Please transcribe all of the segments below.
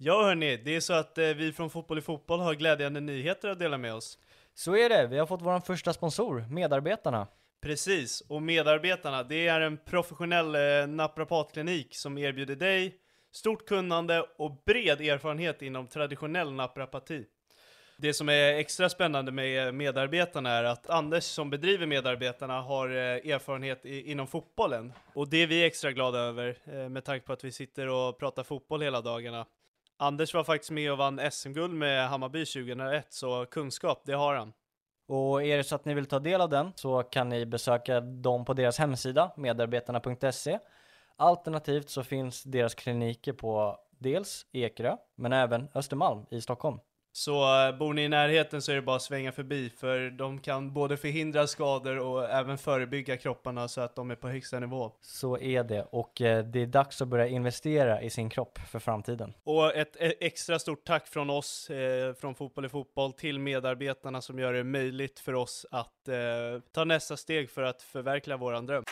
Ja hörni, det är så att eh, vi från Fotboll i Fotboll har glädjande nyheter att dela med oss. Så är det, vi har fått vår första sponsor, Medarbetarna. Precis, och medarbetarna, det är en professionell eh, naprapatklinik som erbjuder dig stort kunnande och bred erfarenhet inom traditionell naprapati. Det som är extra spännande med medarbetarna är att Anders som bedriver medarbetarna har eh, erfarenhet i, inom fotbollen. Och det är vi extra glada över eh, med tanke på att vi sitter och pratar fotboll hela dagarna. Anders var faktiskt med och vann SM-guld med Hammarby 2001, så kunskap, det har han. Och är det så att ni vill ta del av den så kan ni besöka dem på deras hemsida, medarbetarna.se. Alternativt så finns deras kliniker på dels Ekerö, men även Östermalm i Stockholm. Så eh, bor ni i närheten så är det bara att svänga förbi, för de kan både förhindra skador och även förebygga kropparna så att de är på högsta nivå. Så är det, och eh, det är dags att börja investera i sin kropp för framtiden. Och ett e- extra stort tack från oss, eh, från Fotboll i Fotboll, till medarbetarna som gör det möjligt för oss att eh, ta nästa steg för att förverkliga våran dröm.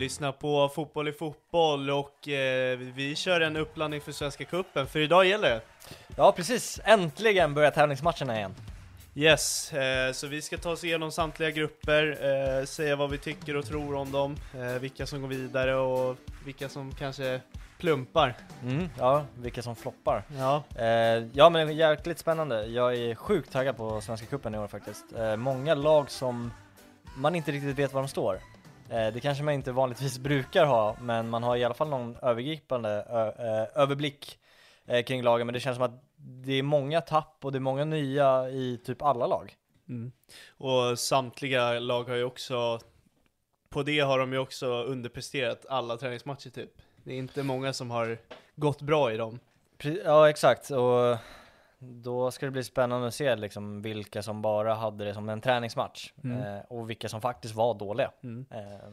Lyssnar på Fotboll i Fotboll och eh, vi kör en uppladdning för Svenska Cupen, för idag gäller det. Ja, precis. Äntligen börjar tävlingsmatcherna igen. Yes, eh, så vi ska ta oss igenom samtliga grupper, eh, säga vad vi tycker och tror om dem, eh, vilka som går vidare och vilka som kanske plumpar. Mm, ja, vilka som floppar. Ja. Eh, ja men jäkligt spännande. Jag är sjukt taggad på Svenska Cupen i år faktiskt. Eh, många lag som man inte riktigt vet var de står. Eh, det kanske man inte vanligtvis brukar ha, men man har i alla fall någon övergripande eh, överblick eh, kring lagen. Men det känns som att det är många tapp och det är många nya i typ alla lag. Mm. Och samtliga lag har ju också, på det har de ju också underpresterat alla träningsmatcher typ. Det är inte många som har gått bra i dem. Ja exakt, och då ska det bli spännande att se liksom vilka som bara hade det som en träningsmatch Mm. eh, och vilka som faktiskt var dåliga. Mm. Eh,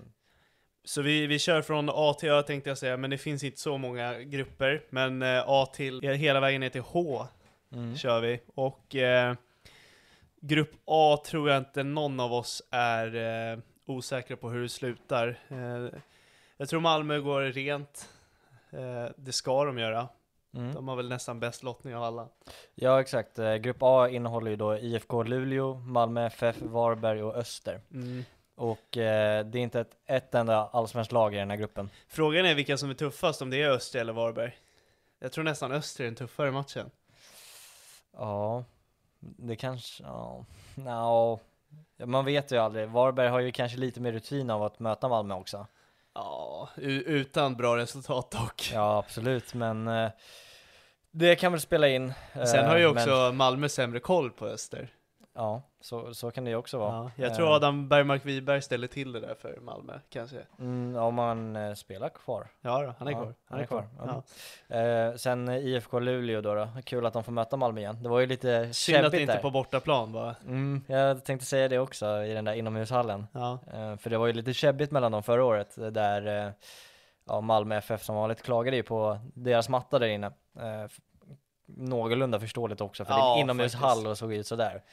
Så vi, vi kör från A till Ö tänkte jag säga, men det finns inte så många grupper. Men eh, A till, hela vägen ner till H mm. kör vi. Och eh, grupp A tror jag inte någon av oss är eh, osäkra på hur det slutar. Eh, jag tror Malmö går rent. Det ska de göra. Mm. De har väl nästan bäst lottning av alla. Ja exakt, Eh, grupp A innehåller ju då IFK Luleå, Malmö FF, Varberg och Öster. Mm. Och eh, det är inte ett, ett enda allsvenskt lag i den här gruppen. Frågan är vilka som är tuffast, om det är Öster eller Varberg. Jag tror nästan Öster är den tuffare matchen. Ja, det kanske, ja, no. Man vet ju aldrig. Varberg har ju kanske lite mer rutin av att möta Malmö också. Ja, utan bra resultat dock. Ja absolut, men eh, det kan väl spela in. eh, Sen har ju också Men, Malmö sämre koll på Öster. ja, så, så kan det ju också vara. Ja, jag Eh, tror Adam Bergmark Wiberg ställer till det där för Malmö, kanske. Mm, om man eh, spelar kvar. Ja då, han är Ja, kvar. Han är kvar. Ja. Ja. Eh, sen eh, IFK Luleå då, då, kul att de får möta Malmö igen. Det var ju lite Synd att det inte är där. på bortaplan bara. Mm, jag tänkte säga det också i den där inomhushallen. Ja. Eh, för det var ju lite käbbigt mellan dem förra året, eh, där eh, ja, Malmö FF som vanligt klagade ju på deras matta där inne. Någorlunda förståeligt också, för det är Ja, inomhushall och såg ut sådär.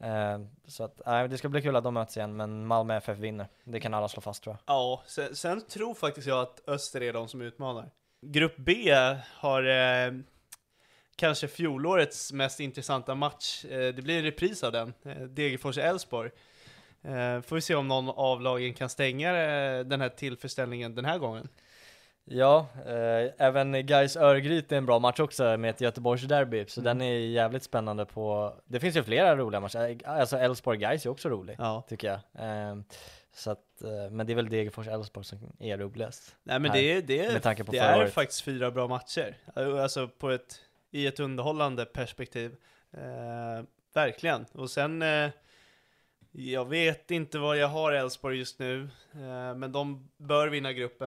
Eh, så att, nej, det ska bli kul att de möts igen, men Malmö FF vinner. Det kan alla slå fast tror jag. Ja, sen, sen tror faktiskt jag att Öster är de som utmanar. Grupp B har eh, kanske fjolårets mest intressanta match. Eh, det blir en repris av den, eh, Degerfors-Elfsborg. Eh, får vi se om någon av lagen kan stänga eh, den här tillfredsställningen den här gången. Ja, eh, även Gais Örgryte är en bra match också med ett Göteborgs-derby, så Mm. den är jävligt spännande på, det finns ju flera roliga matcher, alltså Elfsborg-Gais är också rolig, Ja. tycker jag. Eh, så att, eh, men det är väl Degerfors-Elfsborg som är roligast. Nej men Här, det, är- det, är- det är faktiskt fyra bra matcher. Alltså på ett, i ett underhållande perspektiv. Eh, verkligen. Och sen, eh, jag vet inte vad jag har Elfsborg just nu, eh, men de bör vinna gruppen.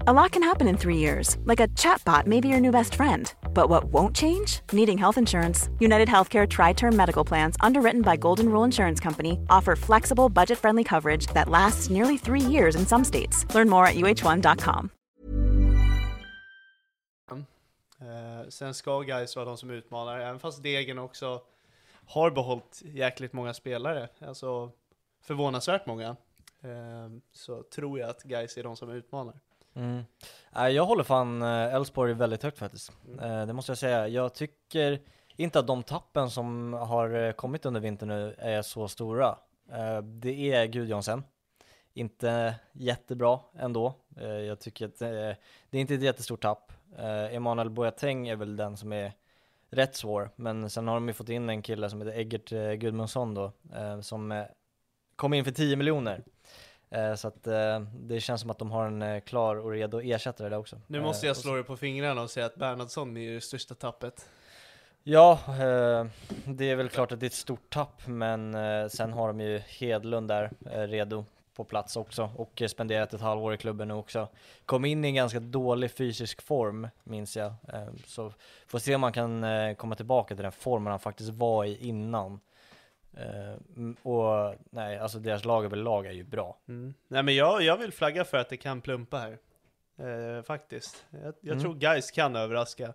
A lot can happen in three years, like a chatbot may be your new best friend. But what won't change? Needing health insurance. United Healthcare Tri Term Medical Plans, underwritten by Golden Rule Insurance Company, offer flexible, budget friendly coverage that lasts nearly three years in some states. Learn more at uh1.com. Eh, sen ska guys vara de som utmanar, även fast Degen också har behållit jäkligt många spelare, alltså förvånansvärt många, eh, så tror jag att guys är de som utmanar. Mm. Jag håller fan eh, Elfsborg väldigt högt faktiskt. Eh, Det måste jag säga. Jag tycker inte att de tappen som har eh, kommit under vintern nu är så stora. Det är Gudjonsen. Inte jättebra ändå. Jag tycker att det är inte ett jättestort tapp. Emanuel Boateng är väl den som är rätt svår, men sen har de ju fått in en kille som heter Eggert Gudmundsson då, som kom in för 10 miljoner. Eh, Så att eh, det känns som att de har en eh, klar och redo ersättare där också. Nu måste jag slå dig på fingrarna och säga att Bernhardsson är ju det största tappet. Ja, det är väl klart att det är ett stort tapp, men sen har de ju Hedlund där redo på plats också och spenderat ett halvår i klubben nu också. Kom in i en ganska dålig fysisk form, minns jag. Så får se om man kan komma tillbaka till den formen han faktiskt var i innan. Eh, och nej, alltså deras lag överlag är ju bra. Mm. Nej men jag, jag vill flagga för att det kan plumpa här. Eh, faktiskt. Jag, jag Mm. tror guys kan överraska.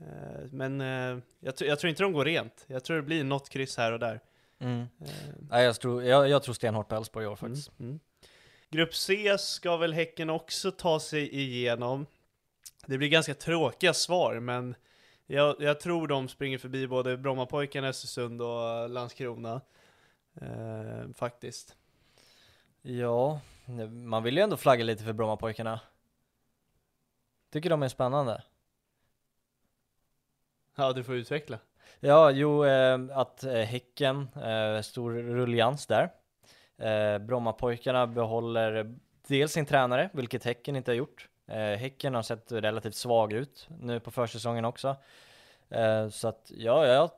Eh, men eh, jag, jag tror inte de går rent. Jag tror det blir något kryss här och där. Mm. Eh, Nej, jag, tror, jag, jag tror stenhårt på Elfsborg i år faktiskt. Mm, mm. Grupp C ska väl Häcken också ta sig igenom. Det blir ganska tråkiga svar, men jag, jag tror de springer förbi både Brommapojkarna, Östersund och Landskrona. Eh, faktiskt. Ja, man vill ju ändå flagga lite för Brommapojkarna. Tycker de är spännande. Ja, du får utveckla. Ja, jo, eh, att eh, Häcken, eh, stor rullians där. Eh, Brommapojkarna behåller dels sin tränare, vilket Häcken inte har gjort. Eh, häcken har sett relativt svag ut nu på försäsongen också. Eh, så att ja, jag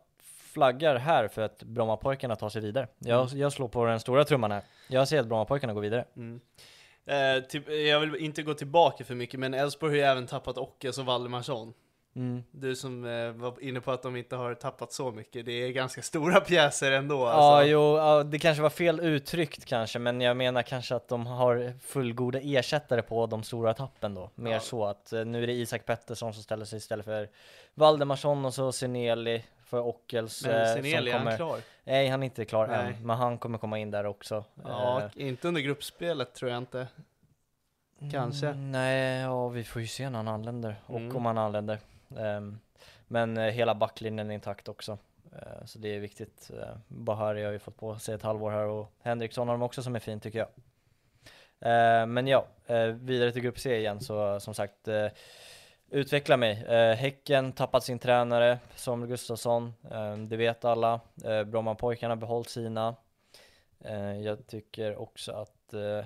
flaggar här för att Brommapojkarna tar sig vidare. Jag, jag slår på den stora trumman här. Jag ser att Brommapojkarna går vidare. Mm. Eh, typ, jag vill inte gå tillbaka för mycket, men Elfsborg har ju även tappat Ockes och Valdemarsson. Mm. Du som eh, var inne på att de inte har tappat så mycket, det är ganska stora pjäser ändå. Ja, Alltså. jo, ja, det kanske var fel uttryckt kanske, men jag menar kanske att de har fullgoda ersättare på de stora tappen då. Mer Ja. så att eh, nu är det Isak Pettersson som ställer sig istället för Valdemarsson och så Seneli för Ockels. Men eh, Seneli, som är han klar? Nej, han är inte klar Nej. än, men han kommer komma in där också. Ja, Eh, inte under gruppspelet tror jag inte. kanske. Mm, nej, ja, vi får ju se när han anländer och Mm. om han anländer. Ehm, men eh, hela backlinjen är intakt också. Eh, så det är viktigt. Eh, Bahari har ju fått på sig ett halvår här och Henriksson har de också som är fin tycker jag. Ehm, men ja, vidare till grupp C igen så som sagt utveckla mig. Eh, häcken tappat sin tränare Samuel Gustafsson, eh, det vet alla. Eh, Brommapojkarna behållit sina. Eh, jag tycker också att eh,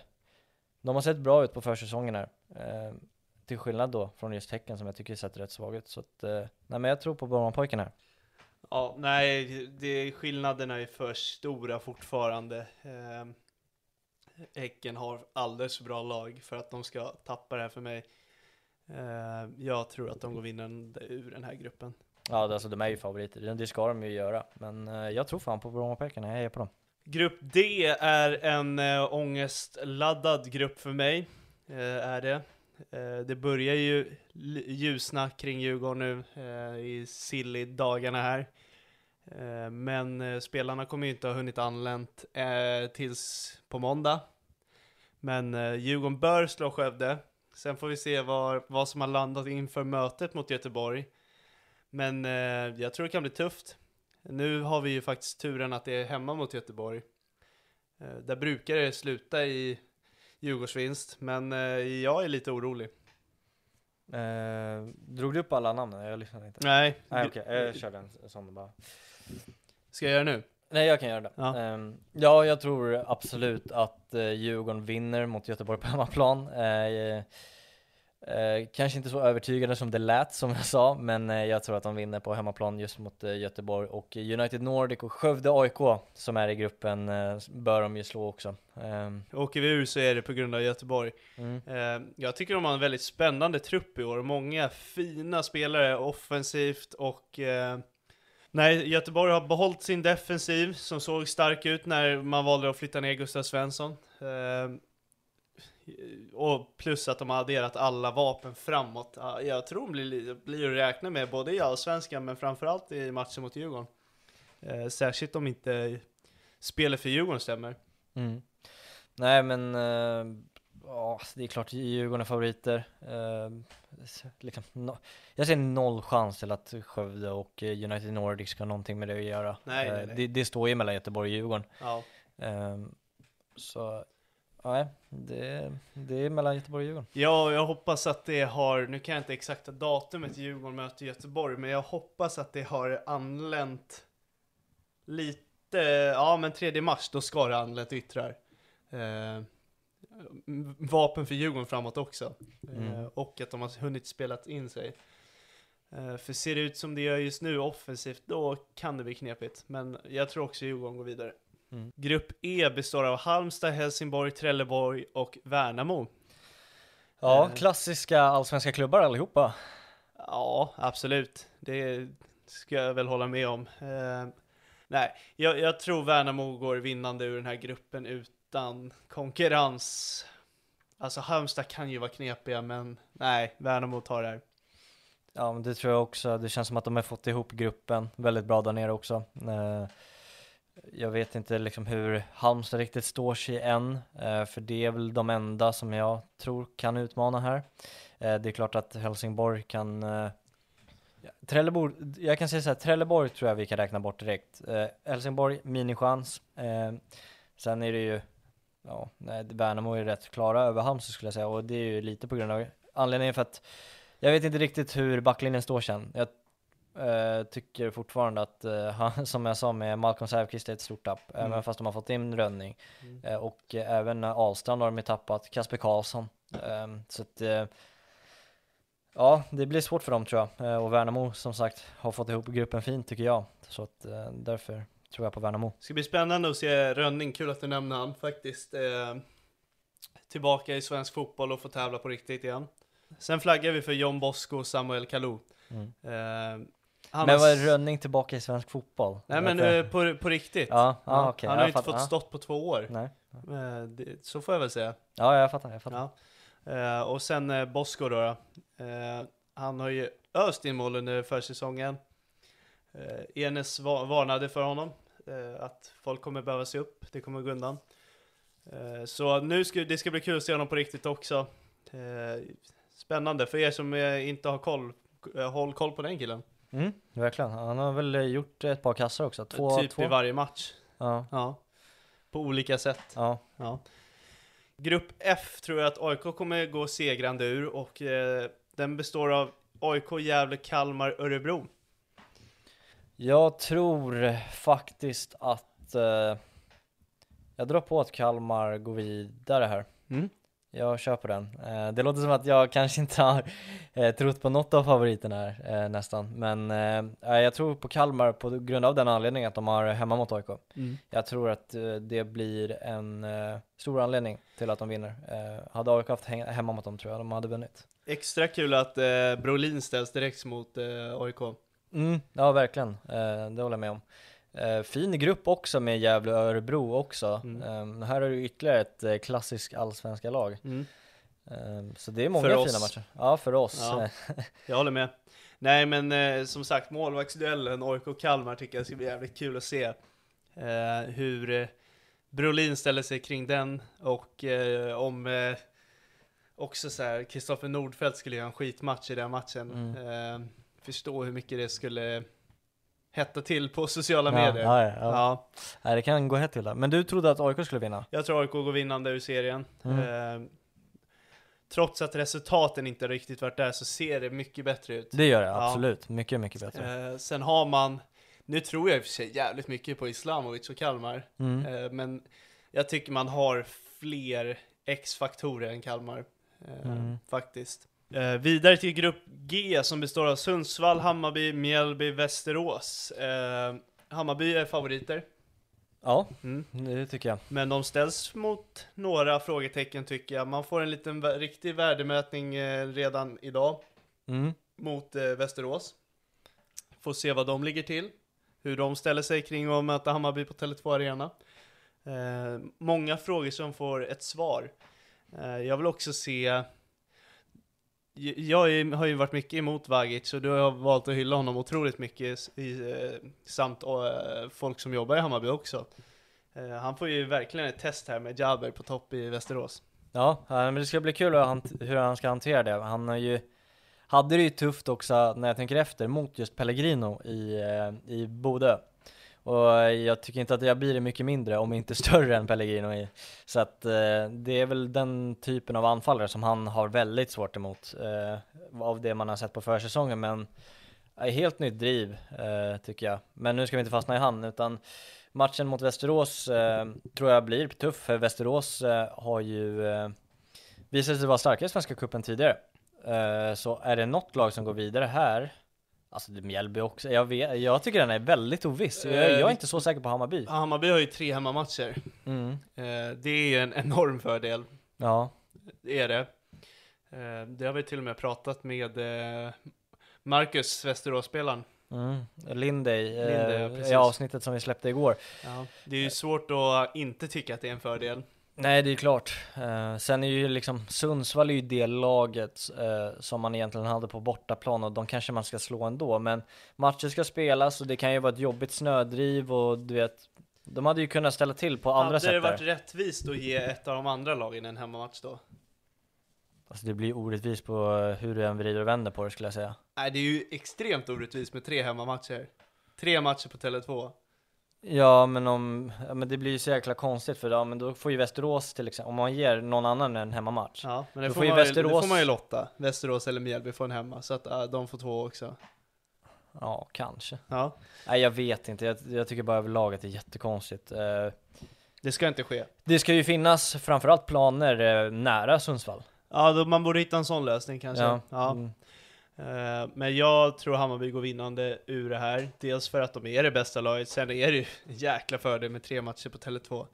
de har sett bra ut på försäsongen här. Ehm, Eh, till skillnad då från just Häcken som jag tycker sett rätt svag ut. Så att, eh, nej men jag tror på Brommapojkarna här. Ja, nej, det, skillnaderna är för stora fortfarande. Eh, Häcken har alldeles för bra lag för att de ska tappa det här för mig. Eh, jag tror att de går vinnande ur den här gruppen. Ja, det- alltså de är ju favoriter. Det- ska de ju göra. Men eh, jag tror fan på Brommapojkarna, jag är på dem. Grupp D är en äh, ångestladdad grupp för mig, är det. Eh, det börjar ju ljusna kring Djurgården nu eh, i silly-dagarna här. Eh, men spelarna kommer ju inte ha hunnit anlänt tills på måndag. Men Djurgården bör slå Skövde. Sen får vi se vad, vad som har landat inför mötet mot Göteborg. Men jag tror det kan bli tufft. Nu har vi ju faktiskt turen att det är hemma mot Göteborg. Eh, där brukar det sluta i Djurgårdsvinst, men eh, jag är lite orolig. Eh, drog du upp alla namnen? Jag lyssnade inte. Nej. Nej okej, okay. jag körde en sån bara. Ska jag göra det nu? Nej jag kan göra det. Ja, um, ja jag tror absolut att uh, Djurgården vinner mot Göteborg på hemmaplan. Uh, Eh, kanske inte så övertygande som det lät som jag sa, men eh, jag tror att de vinner på hemmaplan just mot eh, Göteborg och United Nordic och Skövde AIK som är i gruppen eh, bör de ju slå också. Ehm. Åker vi ur så är det på grund av Göteborg. Mm. Ehm, jag tycker de har en väldigt spännande trupp i år, många fina spelare offensivt och eh, Nej, Göteborg har behållit sin defensiv som såg stark ut när man valde att flytta ner Gustav Svensson. Och plus att de har adderat alla vapen framåt. Jag tror de blir, blir att räkna med både i Allsvenskan men framförallt i matchen mot Djurgården. Eh, särskilt om inte spelet för Djurgården stämmer. Mm. Nej men, uh, oh, det är klart Djurgården är favoriter. Uh, liksom, no, jag ser noll chans till att Skövde och United Nordic ska ha någonting med det att göra. Nej, nej, nej. Det, det, står ju mellan Göteborg och Djurgården. Ja. så Nej, det, det är mellan Göteborg och Djurgården. Ja, jag hoppas att det har, nu kan jag inte exakta datumet Djurgården möter Göteborg, men jag hoppas att det har anlänt lite, ja men 3 mars, då ska det ha anlänt yttrar. Eh, vapen för Djurgården framåt också. Mm. Eh, och att de har hunnit spelat in sig. Eh, för ser det ut som det gör just nu offensivt, då kan det bli knepigt. Men jag tror också Djurgården går vidare. Mm. Grupp E består av Halmstad, Helsingborg, Trelleborg och Värnamo. Ja, eh. klassiska allsvenska klubbar allihopa. Ja, absolut. Det ska jag väl hålla med om. Eh, nej, jag, jag, tror Värnamo går vinnande ur den här gruppen utan konkurrens. Alltså Halmstad kan ju vara knepiga, men nej, Värnamo tar det här. Ja, men det tror jag också. Det känns som att de har fått ihop gruppen väldigt bra där nere också. Eh, jag vet inte liksom hur Halmstad riktigt står sig än, eh, för det är väl de enda som jag tror kan utmana här. Eh, det är klart att Helsingborg kan eh, Trelleborg, jag kan säga så här, Trelleborg tror jag vi kan räkna bort direkt. Helsingborg, minichans. sen är det ju, ja, Värnamo är rätt klara över Halmstad skulle jag säga, och det är ju lite på grund av anledningen för att jag vet inte riktigt hur backlinjen står sen. Jag Uh, tycker fortfarande att, uh, som jag sa med Malcolm Säfqvist är ett stort tapp, mm. även fast de har fått in Rönning. Mm. Uh, och även Ahlstrand har de ju tappat, Kasper Karlsson. Ehm, så att, ja, det blir svårt för dem tror jag. och Värnamo som sagt har fått ihop gruppen fint tycker jag. Så att därför tror jag på Värnamo. Det ska bli spännande att se Rönning, kul att du nämner han faktiskt. tillbaka i svensk fotboll och få tävla på riktigt igen. Sen flaggar vi för John Bosko och Samuel Kalou. Mm. Han men var Rönning tillbaka i svensk fotboll? Nej men uh, på, på riktigt. Ja, ja, okay. Han har ju inte fått stått på två år. Nej. Det, så får jag väl säga. Ja, jag fattar. Jag fattar. Ja. Uh, och sen Bosko då. Han har ju öst in mål under försäsongen. Enes var varnade för honom. att folk kommer behöva se upp. Det kommer gå undan. så nu ska det ska bli kul att se honom på riktigt också. spännande för er som inte har koll. håll koll på den killen. Mm, verkligen. Han har väl gjort ett par kassar också. Två, typ två. i varje match. Ja. ja. På olika sätt. Ja. ja. Grupp F tror jag att AIK kommer gå segrande ur och eh, den består av AIK, Gävle, Kalmar, Örebro. Jag tror faktiskt att eh, jag drar på att Kalmar går vidare här. Mm. Jag köper den. Eh, det låter som att jag kanske inte har eh, trott på något av favoriterna här, eh, nästan. Men jag tror på Kalmar på grund av den anledningen att de har hemma mot AIK. Mm. Jag tror att det blir en stor anledning till att de vinner. Hade AIK haft hemma mot dem tror jag de hade vunnit. Extra kul att Brolin ställs direkt mot AIK. Mm, ja, verkligen. det håller jag med om. Eh, fin grupp också med Gävle och Örebro också. Mm. Ehm, här har du ytterligare ett eh, klassiskt allsvenska lag. Mm. Ehm, så det är många För fina matcher. Ja, för oss. Ja. Jag håller med. Nej men eh, som sagt, målvaktsduellen AIK-Kalmar tycker jag ska bli jävligt kul att se. Hur Brolin ställer sig kring den och om också så här, Kristoffer Nordfeldt skulle göra en skitmatch i den matchen. Mm. Eh, förstå hur mycket det skulle hetta till på sociala ja, medier. ja, ja, ja. Nej, det kan gå hett till där. Men du trodde att AIK skulle vinna? jag tror AIK går vinnande ur serien. Mm. Eh, trots att resultaten inte riktigt varit där så ser det mycket bättre ut. Det gör det, absolut. Mycket, mycket bättre. Eh, sen har man, nu tror jag i och för sig jävligt mycket på Islamovic och Kalmar, Mm. eh, men jag tycker man har fler X-faktorer än Kalmar, eh, Mm. faktiskt. Eh, vidare till grupp G som består av Sundsvall, Hammarby, Mjällby, Västerås. Eh, Hammarby är favoriter, Ja, mm. det tycker jag. men de ställs mot några frågetecken tycker jag. Man får en liten vä- riktig värdemätning eh, redan idag Mm. mot eh, Västerås. Får se vad de ligger till. Hur de ställer sig kring att möta Hammarby på Tele2 Arena. Eh, många frågor som får ett svar. Eh, jag vill också se jag är, har ju varit mycket emot Vagic och du har valt att hylla honom otroligt mycket i, eh, samt eh, folk som jobbar i Hammarby också. Eh, han får ju verkligen ett test här med Jaber på topp i Västerås. Ja, men det ska bli kul hur han ska hantera det. Han har ju, hade det ju tufft också när jag tänker efter mot just Pellegrino i, i Bodö. Och jag tycker inte att jag blir det mycket mindre, om inte större än Pellegrino i. Så att eh, det är väl den typen av anfallare som han har väldigt svårt emot eh, av det man har sett på försäsongen. Men eh, helt nytt driv eh, tycker jag. Men nu ska vi inte fastna i han utan matchen mot Västerås eh, tror jag blir tuff för Västerås eh, har ju eh, visat sig vara starkare i Svenska Cupen tidigare. Eh, så är det något lag som går vidare här Alltså Mjällby också, jag, vet, jag tycker den är väldigt oviss. Jag, jag är inte så säker på Hammarby. Hammarby har ju tre hemmamatcher. Mm. Eh, det är ju en enorm fördel. Ja, Det är det. Eh, det har vi till och med pratat med eh, Marcus, Västeråsspelaren. mm. Linday, Linday, ja, eh, i avsnittet som vi släppte igår. Ja. Det är ju svårt att inte tycka att det är en fördel. Nej, det är klart. Eh, sen är ju liksom Sundsvall är ju det laget eh, som man egentligen hade på bortaplan och de kanske man ska slå ändå. Men matcher ska spelas och det kan ju vara ett jobbigt snödriv och du vet, de hade ju kunnat ställa till på andra Hade sätt det där. varit rättvist att ge ett av de andra lagen en hemmamatch då? Alltså det blir orättvist på eh, hur du än vrider och vänder på det skulle jag säga. Nej, det är ju extremt orättvist med tre hemmamatcher. Tre matcher på Tele2. Ja men om, ja, men det blir ju så jäkla konstigt för ja, men då får ju Västerås till exempel, om man ger någon annan en hemmamatch. Ja, men det får, får ju ju, det Västerås- får man ju lotta. Västerås eller Mjällby får en hemma, så att äh, de får två också. Ja, kanske. Ja, Nej jag vet inte, jag, jag tycker bara överlag att det är jättekonstigt. Eh, det ska inte ske. det ska ju finnas framförallt planer eh, nära Sundsvall. Ja, då, man borde hitta en sån lösning kanske. Ja. Mm. Eh, men jag tror Hammarby går vinnande ur det här. Dels för att de är det bästa laget, sen är det ju en jäkla fördel med tre matcher på Tele2.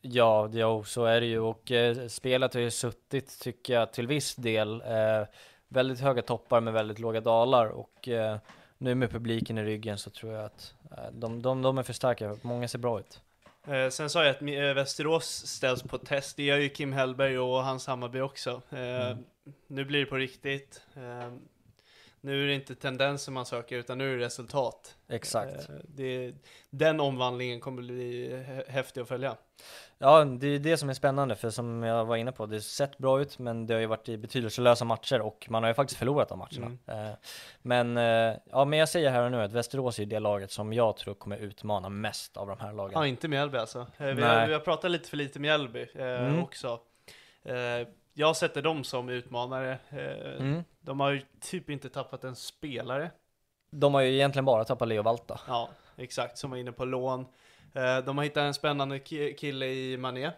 Ja, jo, så är det ju och eh, spelet har ju suttit, tycker jag, till viss del. Eh, väldigt höga toppar med väldigt låga dalar och eh, nu med publiken i ryggen så tror jag att eh, de, de, de är för starka. Många ser bra ut. Eh, sen sa jag att Västerås ställs på test, det gör ju Kim Hellberg och hans Hammarby också. Mm. Nu blir det på riktigt. Nu är det inte tendenser man söker, utan nu är det resultat. Exakt. Eh, det, den omvandlingen kommer bli hä- häftig att följa. Ja, det är det som är spännande för som jag var inne på, det har sett bra ut men det har ju varit i betydelselösa matcher och man har ju faktiskt förlorat de matcherna. Mm. Eh, men, eh, ja men jag säger här och nu att Västerås är det laget som jag tror kommer utmana mest av de här lagen. Ja, inte Mjällby alltså. Vi har, vi har pratat lite för lite Mjällby eh, Mm. också. Eh, jag sätter dem som utmanare. Eh, Mm. De har ju typ inte tappat en spelare. De har ju egentligen bara tappat Leo Valta. Ja, exakt, som var inne på lån. Eh, de har hittat en spännande ki- kille i Mané.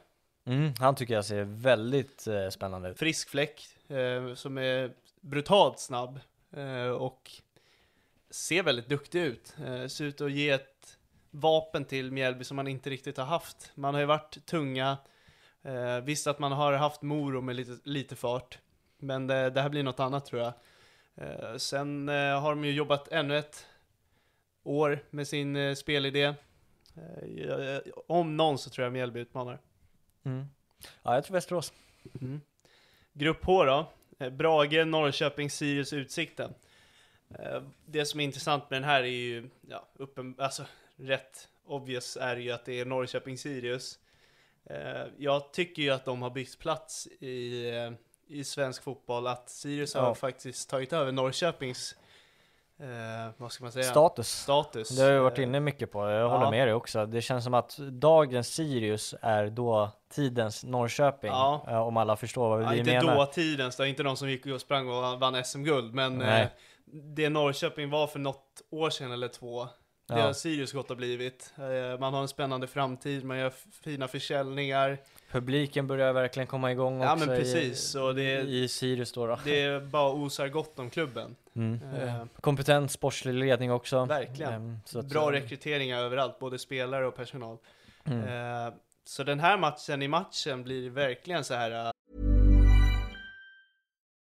Mm, han tycker jag ser väldigt eh, spännande ut. Frisk fläck, som är brutalt snabb. Och ser väldigt duktig ut. Ser ut att ge ett vapen till Mjällby som man inte riktigt har haft. Man har ju varit tunga. Eh, visst att man har haft Moro med lite, lite fart. Men det, det här blir något annat tror jag. Eh, sen eh, har de ju jobbat ännu ett år med sin eh, spelidé. Eh, om någon så tror jag Mjällby utmanar. Mm. Ja, jag tror Västerås. Mm. Grupp H då. Eh, Brage, Norrköping, Sirius, Utsikten. Eh, Det som är intressant med den här är ju, ja, uppen, alltså rätt obvious är ju att det är Norrköping, Sirius. Eh, Jag tycker ju att de har byggt plats i, eh, i svensk fotboll, att Sirius har Ja. faktiskt tagit över Norrköpings, eh, vad ska man säga? Status. Status. Det har jag varit Eh, inne mycket på, jag ja. håller med dig också. Det känns som att dagens Sirius är då tidens Norrköping, Ja. eh, om alla förstår vad Ja, vi inte menar. dåtidens, det var inte de som gick och sprang och vann SM-guld, men eh, det Norrköping var för något år sedan eller två, det Ja. har Sirius blivit. Eh, man har en spännande framtid, man gör fina försäljningar. Publiken börjar verkligen komma igång Ja, också men precis, i, och det- i Sirius då. då. Det är bara osar gott om klubben. Mm. eh, Eh, Kompetent sportslig ledning också. Verkligen. Så att, Bra eh, rekryteringar överallt, både spelare och personal. mm. Eh, så den här matchen i matchen blir verkligen så här.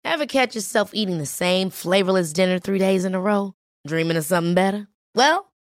Ever catch yourself eating the same flavorless dinner three days in a row? Dreaming of something better? Well,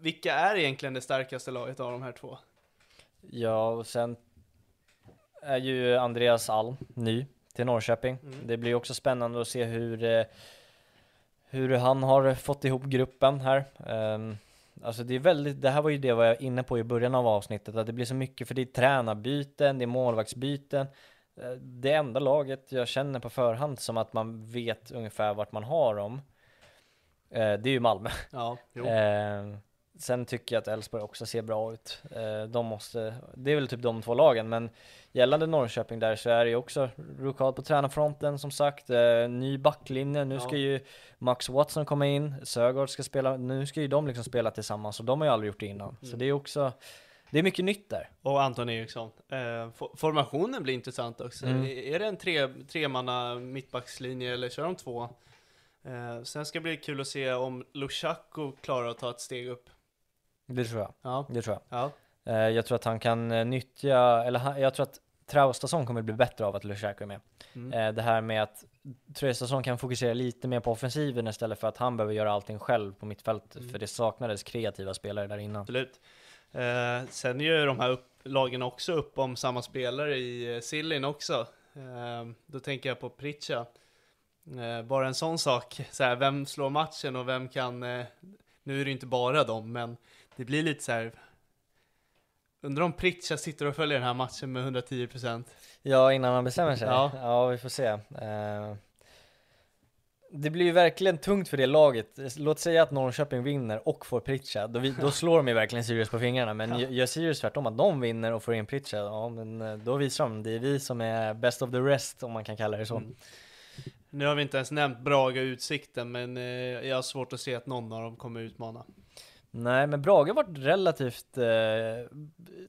Vilka är egentligen det starkaste laget av de här två? Ja, och sen är ju Andreas Alm ny till Norrköping. Mm. Det blir också spännande att se hur, eh, hur han har fått ihop gruppen här. Ehm, Alltså det är väldigt, det här var ju det jag var inne på i början av avsnittet, att det blir så mycket, för det är tränarbyten, det är målvaktsbyten. Eh, Det enda laget jag känner på förhand som att man vet ungefär vart man har dem, eh, det är ju Malmö. Ja, jo. Eh, sen tycker jag att Elfsborg också ser bra ut. Eh, de måste, det är väl typ de två lagen, men gällande Norrköping där så är det ju också rokad på tränarfronten som sagt. Eh, ny backlinje, nu ska ju Max Watson komma in, Sögaard ska spela, nu ska ju de liksom spela tillsammans och de har ju aldrig gjort det innan. Så Mm. det är också, det är mycket nytt där. Och Anton Eriksson. Eh, fo- formationen blir intressant också. Mm. Är- det en tre, tremanna mittbackslinje eller kör de två? Eh, sen ska det bli kul att se om Lushaku klarar att ta ett steg upp. Det tror jag, Ja, det tror jag. ja, Eh, jag tror att han kan eh, nyttja, eller han, jag tror att Traustason kommer bli bättre av att Lushaku är med. mm. Eh, det här med att Traustason kan fokusera lite mer på offensiven istället för att han behöver göra allting själv på mittfältet, Mm. för det saknades kreativa spelare där innan. absolut. Eh, sen gör de här upp, lagen också upp om samma spelare i Sillin också. Då tänker jag på Pritcha. Bara en sån sak, så här, vem slår matchen och vem kan, nu är det inte bara dem, men det blir lite så här. Undrar om Pritcha sitter och följer den här matchen med 110%. Ja, innan han bestämmer sig? Ja. Ja, vi får se. Eh, det blir ju verkligen tungt för det laget. Låt säga att Norrköping vinner och får Pritcha, då, vi, då slår de ju verkligen Sirius på fingrarna. Men Ja. gör Sirius tvärtom, att de vinner och får in Pritcha, ja men eh, då visar de, det är vi som är best of the rest om man kan kalla det så. Mm. Nu har vi inte ens nämnt Braga och Utsikten, men eh, jag har svårt att se att någon av dem kommer utmana. Nej, men Brage har varit relativt eh,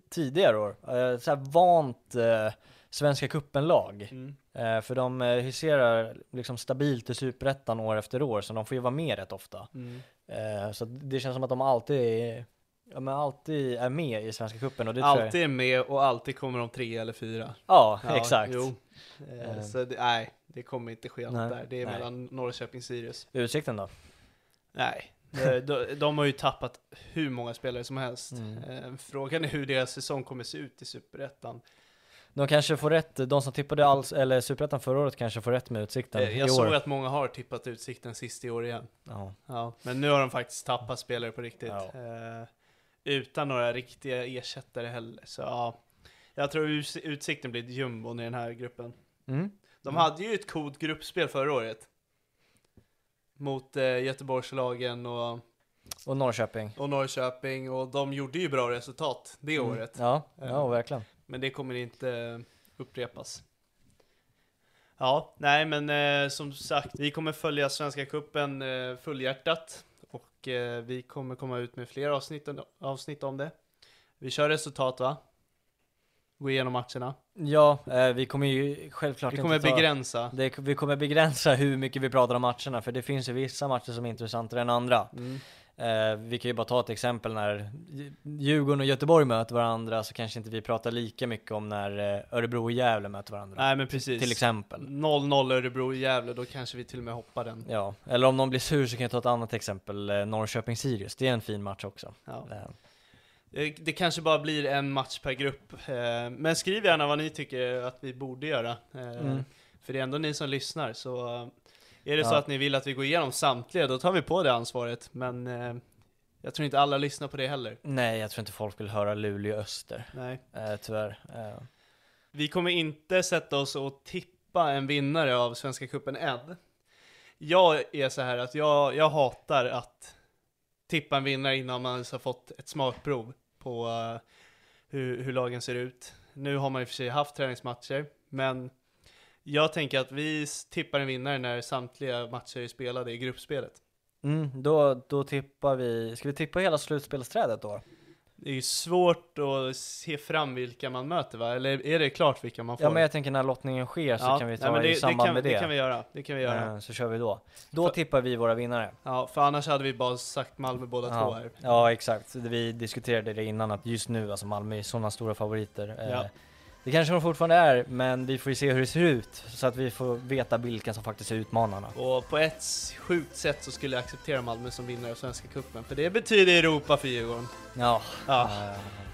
tidigare år. Eh, så här vant eh, Svenska cupen-lag. Mm. Eh, för de eh, huserar liksom stabilt i Superettan år efter år, så de får ju vara med rätt ofta. Mm. Eh, så det känns som att de alltid är, ja, men alltid är med i Svenska cupen och det jag... Alltid är med och alltid kommer de tre eller fyra. Ja, Ja, exakt. Jo. Eh, Eh. så det, nej, det kommer inte ske något där. Det är nej. mellan Norrköping och Sirius. Utsikten då? Nej, de, de, de har ju tappat hur många spelare som helst. Mm. Eh, frågan är hur deras säsong kommer se ut i Superettan. De kanske får rätt, de som tippade alls, eller Superettan förra året kanske får rätt med Utsikten Eh, i Jag år. såg att många har tippat Utsikten sist i år igen. Ja. Ja, men nu har de faktiskt tappat spelare på riktigt. Ja. Eh, utan några riktiga ersättare heller. Så ja, jag tror Utsikten blir jumbon i den här gruppen. Mm. De hade ju ett coolt gruppspel förra året. Mot eh, Göteborgslagen och, Och Norrköping. och Norrköping och de gjorde ju bra resultat det Mm. året. Ja, ja verkligen. Men det kommer inte upprepas. Ja, nej men eh, som sagt, vi kommer följa Svenska Cupen eh, fullhjärtat och eh, vi kommer komma ut med fler avsnitt, avsnitt om det. Vi kör resultat va? Gå igenom matcherna. Ja, eh, vi kommer ju självklart Vi kommer inte ta... begränsa. Det, vi kommer begränsa hur mycket vi pratar om matcherna, för det finns ju vissa matcher som är intressantare än andra. Mm. Eh, vi kan ju bara ta ett exempel när Djurgården och Göteborg möter varandra, så kanske inte vi pratar lika mycket om när eh, Örebro och Gävle möter varandra. Nej men precis. Till exempel. 0-0 Örebro Gävle, då kanske vi till och med hoppar den. Ja, eller om någon blir sur så kan jag ta ett annat exempel, eh, Norrköping-Sirius, det är en fin match också. Ja. Eh, Det, det kanske bara blir en match per grupp. Eh, men skriv gärna vad ni tycker att vi borde göra. Eh, Mm. För det är ändå ni som lyssnar, så eh, är det så Ja. att ni vill att vi går igenom samtliga, då tar vi på det ansvaret. Men eh, jag tror inte alla lyssnar på det heller. nej, jag tror inte folk vill höra Luleå-Öster, Nej. eh, tyvärr. Eh, Vi kommer inte sätta oss och tippa en vinnare av Svenska Cupen än. Jag är så här att jag, jag hatar att tippa en vinnare innan man ens har fått ett smakprov på uh, hur, hur lagen ser ut. Nu har man i och för sig haft träningsmatcher, men jag tänker att vi tippar en vinnare när samtliga matcher är spelade i gruppspelet. Mm, då, då tippar vi, ska vi tippa hela slutspelsträdet då? Det är ju svårt att se fram vilka man möter va? Eller är det klart vilka man får? Ja men jag tänker när lottningen sker så kan vi ta nej, det, i samband kan, med det. Det kan vi göra, det kan vi göra. Eh, Så kör vi då. Då För- tippar vi våra vinnare. Ja, för annars hade vi bara sagt Malmö båda två Ja. här. ja exakt, vi diskuterade det innan att just nu, alltså Malmö är sådana stora favoriter. Eh, Ja. Det kanske de fortfarande är, men vi får ju se hur det ser ut så att vi får veta vilka som faktiskt är utmanarna. Och på ett sjukt sätt så skulle jag acceptera Malmö som vinnare av Svenska Cupen. För det betyder Europa för Djurgården. Ja, Ja,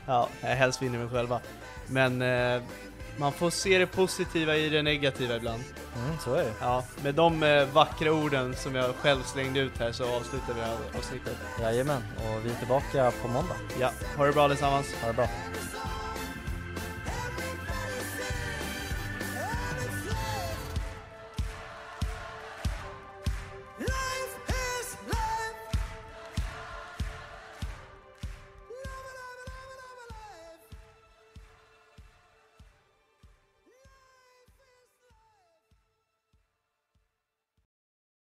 ja helst vinner vi själva. Men eh, man får se det positiva i det negativa ibland. mm, så är det. Ja, med de eh, vackra orden som jag själv slängde ut här så avslutar vi avsnittet. Jajamän, och vi är tillbaka på måndag. Ja, ha det bra allesammans. Ha det bra.